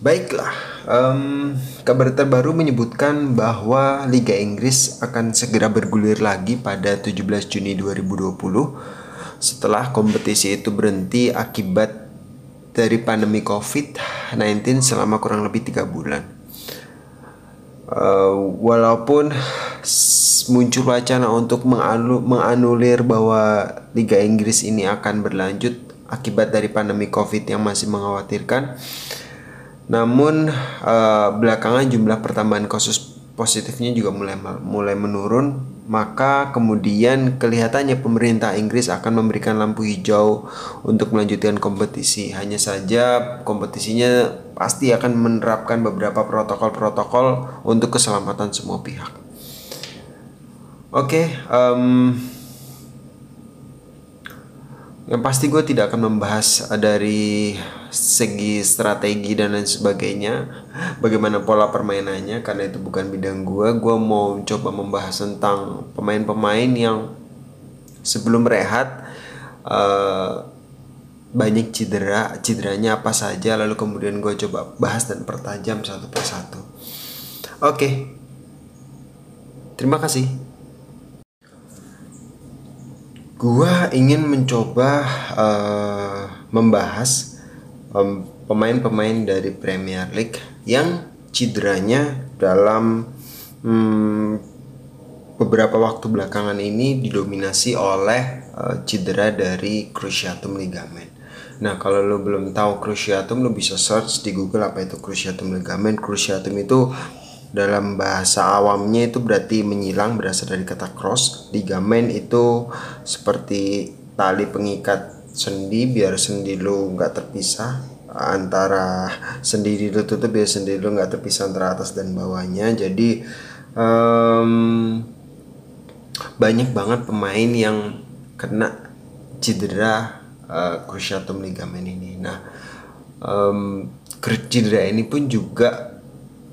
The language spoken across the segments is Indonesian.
Baiklah, um, kabar terbaru menyebutkan bahwa Liga Inggris akan segera bergulir lagi pada 17 Juni 2020 setelah kompetisi itu berhenti akibat dari pandemi COVID-19 selama kurang lebih tiga bulan. Uh, walaupun muncul wacana untuk menganulir bahwa Liga Inggris ini akan berlanjut akibat dari pandemi COVID yang masih mengkhawatirkan namun uh, belakangan jumlah pertambahan kasus positifnya juga mulai mulai menurun, maka kemudian kelihatannya pemerintah Inggris akan memberikan lampu hijau untuk melanjutkan kompetisi. Hanya saja kompetisinya pasti akan menerapkan beberapa protokol-protokol untuk keselamatan semua pihak. Oke, okay, um, yang pasti gue tidak akan membahas dari segi strategi dan lain sebagainya bagaimana pola permainannya karena itu bukan bidang gue gue mau coba membahas tentang pemain-pemain yang sebelum rehat uh, banyak cedera cederanya apa saja lalu kemudian gue coba bahas dan pertajam satu persatu. Oke. Okay. terima kasih Gua ingin mencoba uh, membahas pemain-pemain um, dari Premier League yang cederanya dalam um, beberapa waktu belakangan ini didominasi oleh uh, cedera dari cruciatum ligamen. Nah, kalau lo belum tahu cruciatum, lo bisa search di Google apa itu cruciatum ligamen. Cruciatum itu dalam bahasa awamnya itu berarti menyilang berasal dari kata cross. Ligamen itu seperti tali pengikat sendi biar sendi lu nggak terpisah. Antara sendi lu tutup biar sendi lu nggak terpisah antara atas dan bawahnya. Jadi um, banyak banget pemain yang kena cedera uh, cruciatum ligamen ini. Nah um, cedera ini pun juga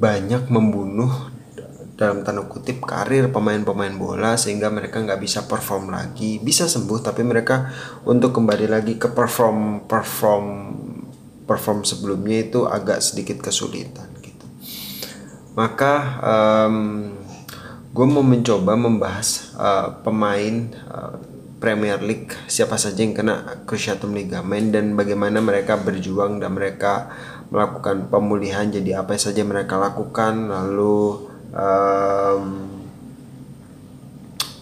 banyak membunuh dalam tanda kutip karir pemain-pemain bola sehingga mereka nggak bisa perform lagi. Bisa sembuh tapi mereka untuk kembali lagi ke perform perform perform sebelumnya itu agak sedikit kesulitan gitu. Maka um, gue mau mencoba membahas uh, pemain uh, Premier League siapa saja yang kena cruciatum ligamen dan bagaimana mereka berjuang dan mereka melakukan pemulihan jadi apa saja mereka lakukan lalu um,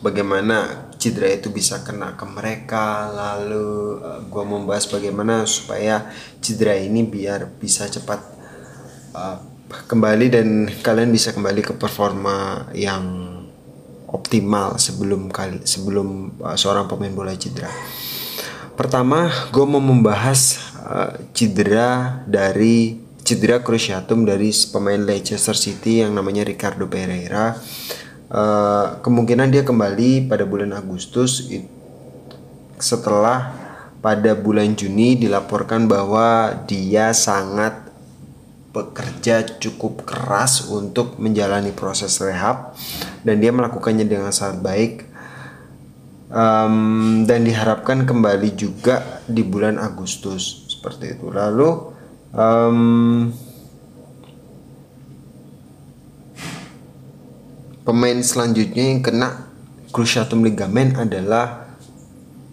bagaimana cedera itu bisa kena ke mereka lalu uh, eh, gue membahas bagaimana supaya cedera ini biar bisa cepat uh, kembali dan kalian bisa kembali ke performa yang optimal sebelum kali sebelum uh, seorang pemain bola cedera. Pertama, gue mau membahas uh, cedera dari cedera cruciatum dari pemain Leicester City yang namanya Ricardo Pereira. Uh, kemungkinan dia kembali pada bulan Agustus. Setelah pada bulan Juni dilaporkan bahwa dia sangat bekerja cukup keras untuk menjalani proses rehab dan dia melakukannya dengan sangat baik. Um, dan diharapkan kembali juga di bulan Agustus seperti itu lalu um, pemain selanjutnya yang kena cruciatum ligamen adalah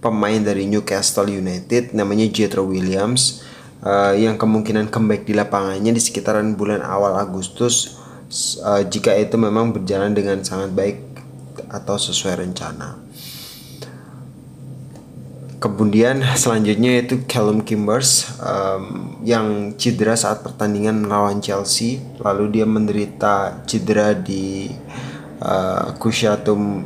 pemain dari Newcastle United namanya Jetro Williams uh, yang kemungkinan comeback di lapangannya di sekitaran bulan awal Agustus uh, jika itu memang berjalan dengan sangat baik atau sesuai rencana. Kemudian selanjutnya itu Callum Kimbers um, yang cedera saat pertandingan melawan Chelsea, lalu dia menderita cedera di uh, cruciatum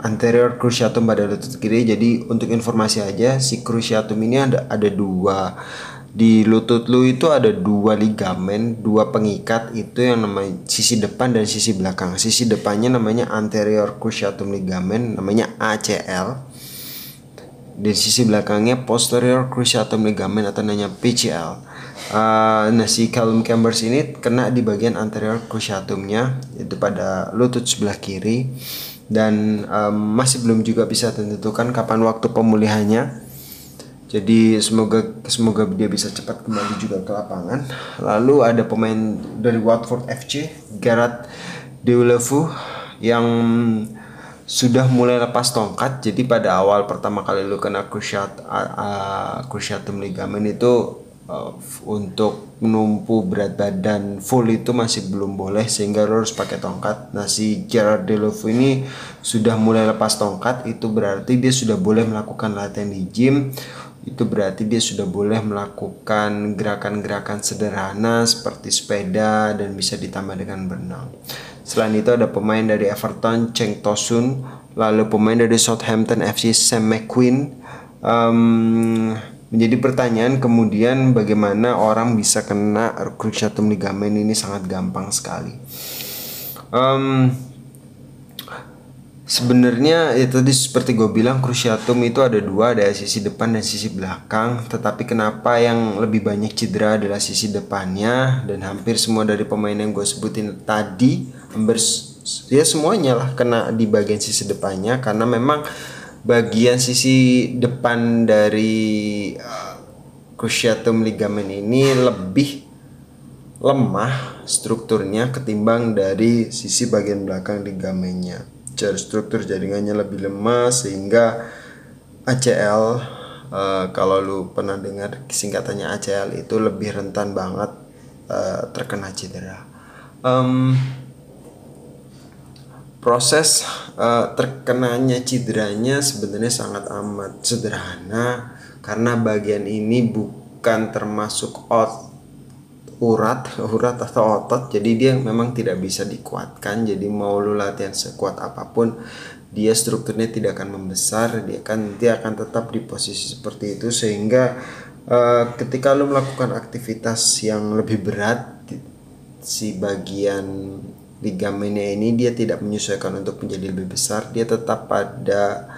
anterior cruciatum pada lutut kiri. Jadi untuk informasi aja, si cruciatum ini ada ada dua di lutut lu itu ada dua ligamen, dua pengikat itu yang namanya sisi depan dan sisi belakang. Sisi depannya namanya anterior cruciatum ligamen, namanya ACL di sisi belakangnya posterior cruciatum ligamen atau namanya PCL. Uh, nah si Callum Chambers ini kena di bagian anterior cruciatumnya itu pada lutut sebelah kiri dan um, masih belum juga bisa ditentukan kapan waktu pemulihannya. Jadi semoga semoga dia bisa cepat kembali juga ke lapangan. Lalu ada pemain dari Watford FC, Gerard Deulofeu yang sudah mulai lepas tongkat. Jadi pada awal pertama kali lu kena cruciate uh, cruciatum ligamen itu uh, untuk menumpu berat badan full itu masih belum boleh sehingga lo harus pakai tongkat. Nah si Gerard Deulofeu ini sudah mulai lepas tongkat itu berarti dia sudah boleh melakukan latihan di gym itu berarti dia sudah boleh melakukan gerakan-gerakan sederhana seperti sepeda dan bisa ditambah dengan berenang. Selain itu ada pemain dari Everton Cheng Tosun, lalu pemain dari Southampton FC Sam McQueen. Um, menjadi pertanyaan kemudian bagaimana orang bisa kena cruciatum ligamen ini sangat gampang sekali. Um, Sebenarnya ya tadi seperti gue bilang cruciatum itu ada dua ada sisi depan dan sisi belakang tetapi kenapa yang lebih banyak cedera adalah sisi depannya dan hampir semua dari pemain yang gue sebutin tadi hampir ya semuanya lah kena di bagian sisi depannya karena memang bagian sisi depan dari uh, cruciatum ligamen ini lebih lemah strukturnya ketimbang dari sisi bagian belakang ligamennya secara struktur jaringannya lebih lemah sehingga ACL uh, kalau lu pernah dengar singkatannya ACL itu lebih rentan banget uh, terkena cedera. Um, proses uh, terkenanya cederanya sebenarnya sangat amat sederhana karena bagian ini bukan termasuk out urat urat atau otot. Jadi dia memang tidak bisa dikuatkan. Jadi mau lu latihan sekuat apa pun dia strukturnya tidak akan membesar. Dia akan dia akan tetap di posisi seperti itu. Sehingga uh, ketika lu melakukan aktivitas yang lebih berat si bagian ligamennya ini dia tidak menyesuaikan untuk menjadi lebih besar dia tetap pada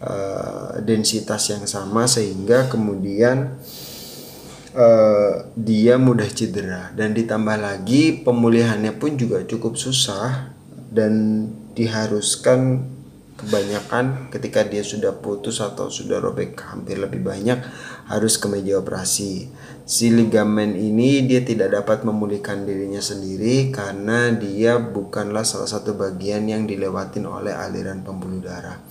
uh, densitas yang sama sehingga kemudian uh, dia mudah cedera dan ditambah lagi pemulihannya pun juga cukup susah dan diharuskan kebanyakan ketika dia sudah putus atau sudah robek hampir lebih banyak harus ke meja operasi. Si ligamen ini dia tidak dapat memulihkan dirinya sendiri karena dia bukanlah salah satu bagian yang dilewatin oleh aliran pembuluh darah.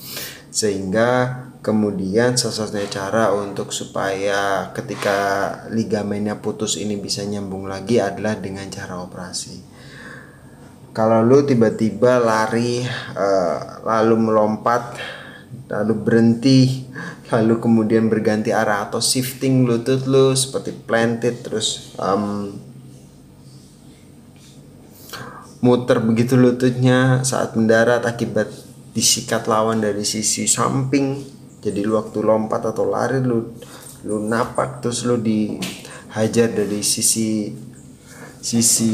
Sehingga Kemudian satu-satunya cara untuk supaya ketika ligamennya putus ini bisa nyambung lagi adalah dengan cara operasi. Kalau lu tiba-tiba lari uh, lalu melompat lalu berhenti lalu kemudian berganti arah atau shifting lutut lu seperti planted terus um, muter begitu lututnya saat mendarat akibat disikat lawan dari sisi samping. Jadi lu waktu lompat atau lari lu lu napak terus lu dihajar dari sisi sisi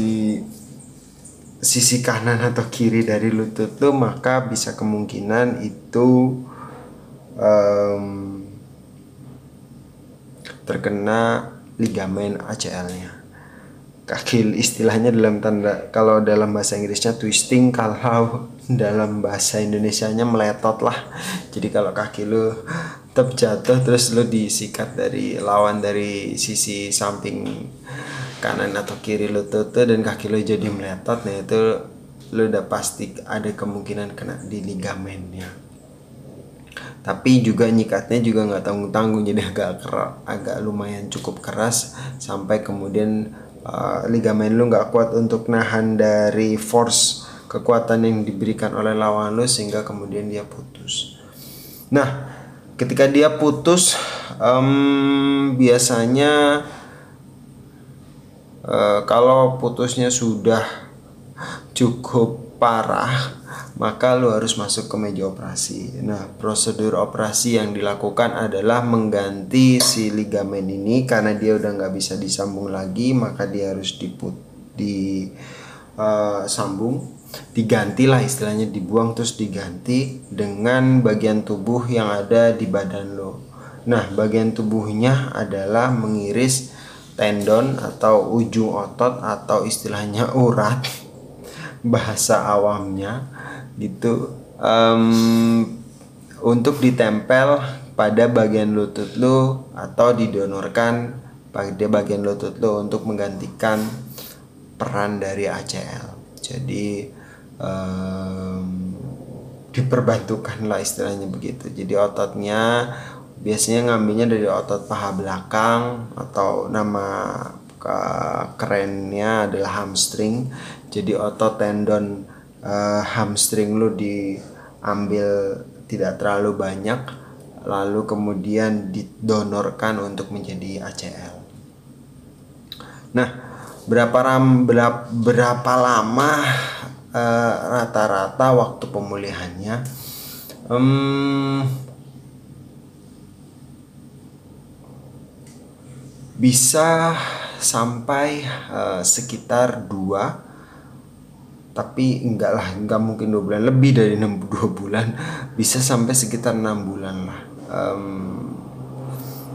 sisi kanan atau kiri dari lutut lu maka bisa kemungkinan itu um, terkena ligamen ACL-nya kaki istilahnya dalam tanda kalau dalam bahasa Inggrisnya twisting kalau dalam bahasa Indonesianya meletot lah. Jadi kalau kaki lu tetap jatuh terus lu disikat dari lawan dari sisi samping kanan atau kiri lutut dan kaki lu jadi meletot nah itu lu udah pasti ada kemungkinan kena di ligamennya tapi juga nyikatnya juga nggak tanggung tanggung jadi agak keras agak lumayan cukup keras sampai kemudian uh, ligamen lu nggak kuat untuk nahan dari force kekuatan yang diberikan oleh lawan lu sehingga kemudian dia putus. Nah, ketika dia putus, um, biasanya uh, kalau putusnya sudah cukup parah, maka lo harus masuk ke meja operasi. Nah, prosedur operasi yang dilakukan adalah mengganti si ligamen ini karena dia udah nggak bisa disambung lagi, maka dia harus diput di uh, sambung, diganti lah istilahnya dibuang terus diganti dengan bagian tubuh yang ada di badan lo. Nah, bagian tubuhnya adalah mengiris tendon atau ujung otot atau istilahnya urat bahasa awamnya gitu um, untuk ditempel pada bagian lutut lu atau didonorkan pada bagian lutut lu untuk menggantikan peran dari ACL. Jadi um, diperbantukan lah istilahnya begitu. Jadi ototnya biasanya ngambilnya dari otot paha belakang atau nama kerennya adalah hamstring. Jadi otot tendon uh, hamstring lu diambil tidak terlalu banyak lalu kemudian didonorkan untuk menjadi ACL. Nah, berapa ram berapa, berapa lama eh, rata-rata uh, waktu pemulihannya? Um, bisa sampai uh, sekitar dua tapi enggak lah enggak mungkin dua bulan. Lebih dari enam dua bulan. Bisa sampai sekitar enam bulan lah. Um,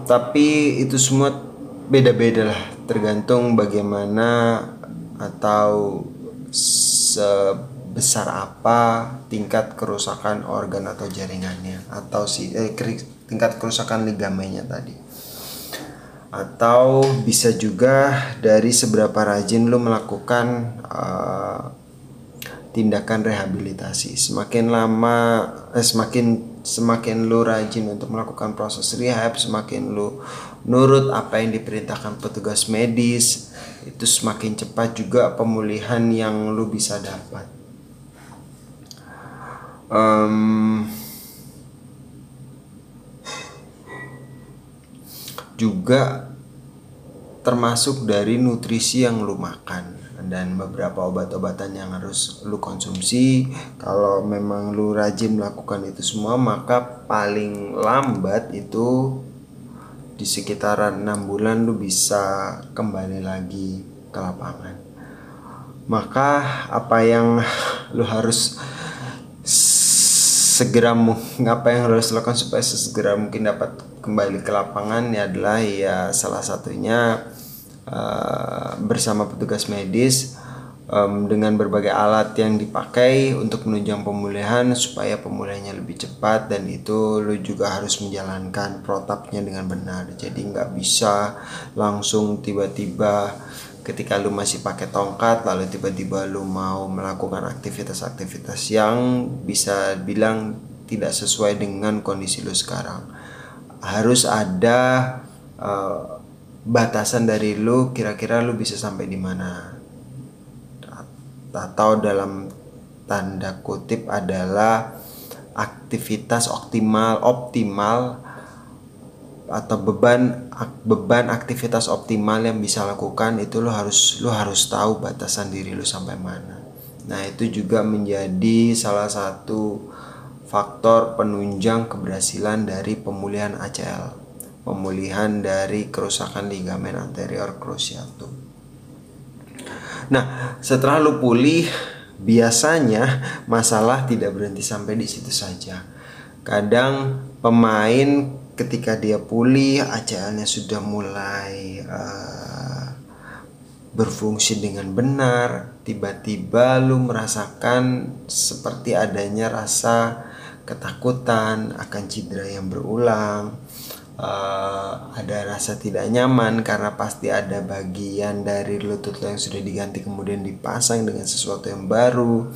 tapi itu semua beda-beda lah. Tergantung bagaimana atau sebesar apa tingkat kerusakan organ atau jaringannya. Atau si eh, tingkat kerusakan ligamennya tadi. Atau bisa juga dari seberapa rajin lo melakukan uh, tindakan rehabilitasi. Semakin lama eh, semakin semakin lu rajin untuk melakukan proses rehab, semakin lu nurut apa yang diperintahkan petugas medis, itu semakin cepat juga pemulihan yang lu bisa dapat. Um, juga termasuk dari nutrisi yang lu makan dan beberapa obat-obatan yang harus lu konsumsi. Kalau memang lu rajin melakukan itu semua maka paling lambat itu di sekitaran enam bulan lu bisa kembali lagi ke lapangan. Maka apa yang lu harus segera apa yang harus lakukan supaya segera mungkin dapat kembali ke lapangan ya adalah ya salah satunya uh, bersama petugas medis um, dengan berbagai alat yang dipakai untuk menunjang pemulihan supaya pemulihannya lebih cepat dan itu lu juga harus menjalankan protapnya dengan benar. Jadi nggak bisa langsung tiba-tiba ketika lu masih pakai tongkat lalu tiba-tiba lu mau melakukan aktivitas-aktivitas yang bisa bilang tidak sesuai dengan kondisi lu sekarang. Harus ada uh, batasan dari lu kira-kira lu bisa sampai di mana atau dalam tanda kutip adalah aktivitas optimal optimal atau beban beban aktivitas optimal yang bisa lakukan itu lo harus lo harus tahu batasan diri lo sampai mana. Nah, itu juga menjadi salah satu faktor penunjang keberhasilan dari pemulihan ACL pemulihan dari kerusakan ligamen anterior cruciatum. Nah, setelah lu pulih, biasanya masalah tidak berhenti sampai di situ saja. Kadang pemain ketika dia pulih, ACL-nya sudah mulai uh, berfungsi dengan benar, tiba-tiba lu merasakan seperti adanya rasa ketakutan akan cedera yang berulang uh, ada rasa tidak nyaman karena pasti ada bagian dari lutut lo yang sudah diganti kemudian dipasang dengan sesuatu yang baru.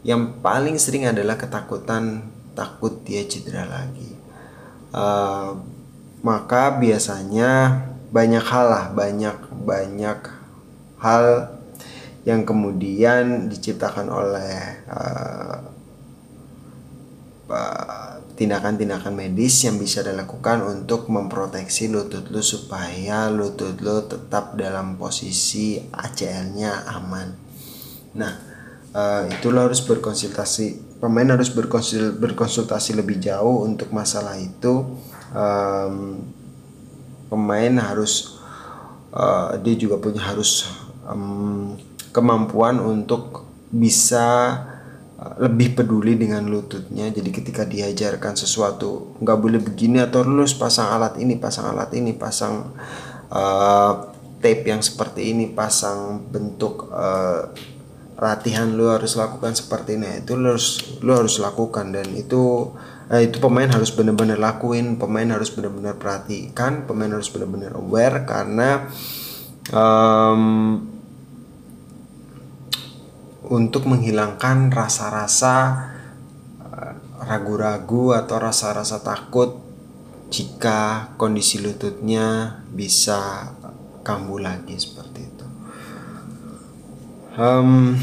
Yang paling sering adalah ketakutan takut dia cedera lagi. Uh, maka biasanya banyak hal lah, banyak banyak hal yang kemudian diciptakan oleh uh, tindakan-tindakan medis yang bisa dilakukan untuk memproteksi lutut lu supaya lutut lu tetap dalam posisi ACL-nya aman. Nah, uh, itu harus berkonsultasi. Pemain harus berkonsul, berkonsultasi lebih jauh untuk masalah itu. Pemain harus uh, dia juga punya harus kemampuan untuk bisa lebih peduli dengan lututnya. Jadi ketika diajarkan sesuatu nggak boleh begini atau lu pasang alat ini pasang alat ini pasang uh, tape yang seperti ini pasang bentuk uh, latihan lu harus lakukan seperti ini. Itu lu harus lu harus lakukan dan itu eh, itu pemain harus benar-benar lakuin pemain harus benar-benar perhatikan pemain harus benar-benar aware karena um, untuk menghilangkan rasa-rasa eh, ragu-ragu atau rasa-rasa takut jika kondisi lututnya bisa kambuh lagi seperti itu. Um,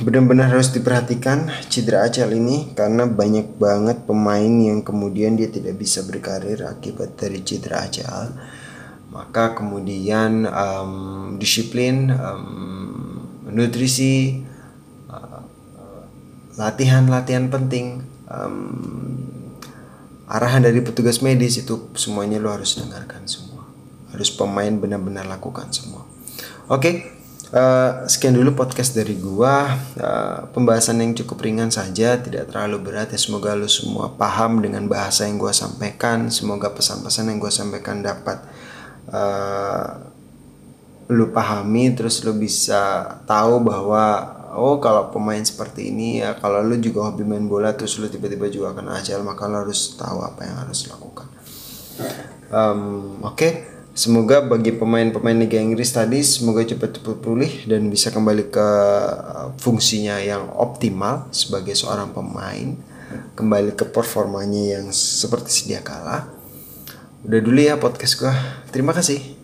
benar-benar harus diperhatikan cedera ACL ini karena banyak banget pemain yang kemudian dia tidak bisa berkarir akibat dari cedera ACL maka kemudian um, disiplin um, nutrisi latihan-latihan penting um, arahan dari petugas medis itu semuanya lo harus dengarkan semua. Harus pemain benar-benar lakukan semua. Oke okay? Uh, sekian dulu podcast dari gua. Uh, pembahasan yang cukup ringan saja tidak terlalu berat ya. Semoga lu semua paham dengan bahasa yang gua sampaikan. Semoga pesan-pesan yang gua sampaikan dapat uh, lu pahami. Terus lu bisa tahu bahwa oh kalau pemain seperti ini ya kalau lu juga hobi main bola terus lu tiba-tiba juga akan ajal maka lu harus tahu apa yang harus lakukan um, oke okay. Semoga bagi pemain-pemain Liga Inggris tadi semoga cepat-cepat pulih dan bisa kembali ke uh, fungsinya yang optimal sebagai seorang pemain, kembali ke performanya yang seperti sedia kala. Udah dulu ya podcast gua. Terima kasih.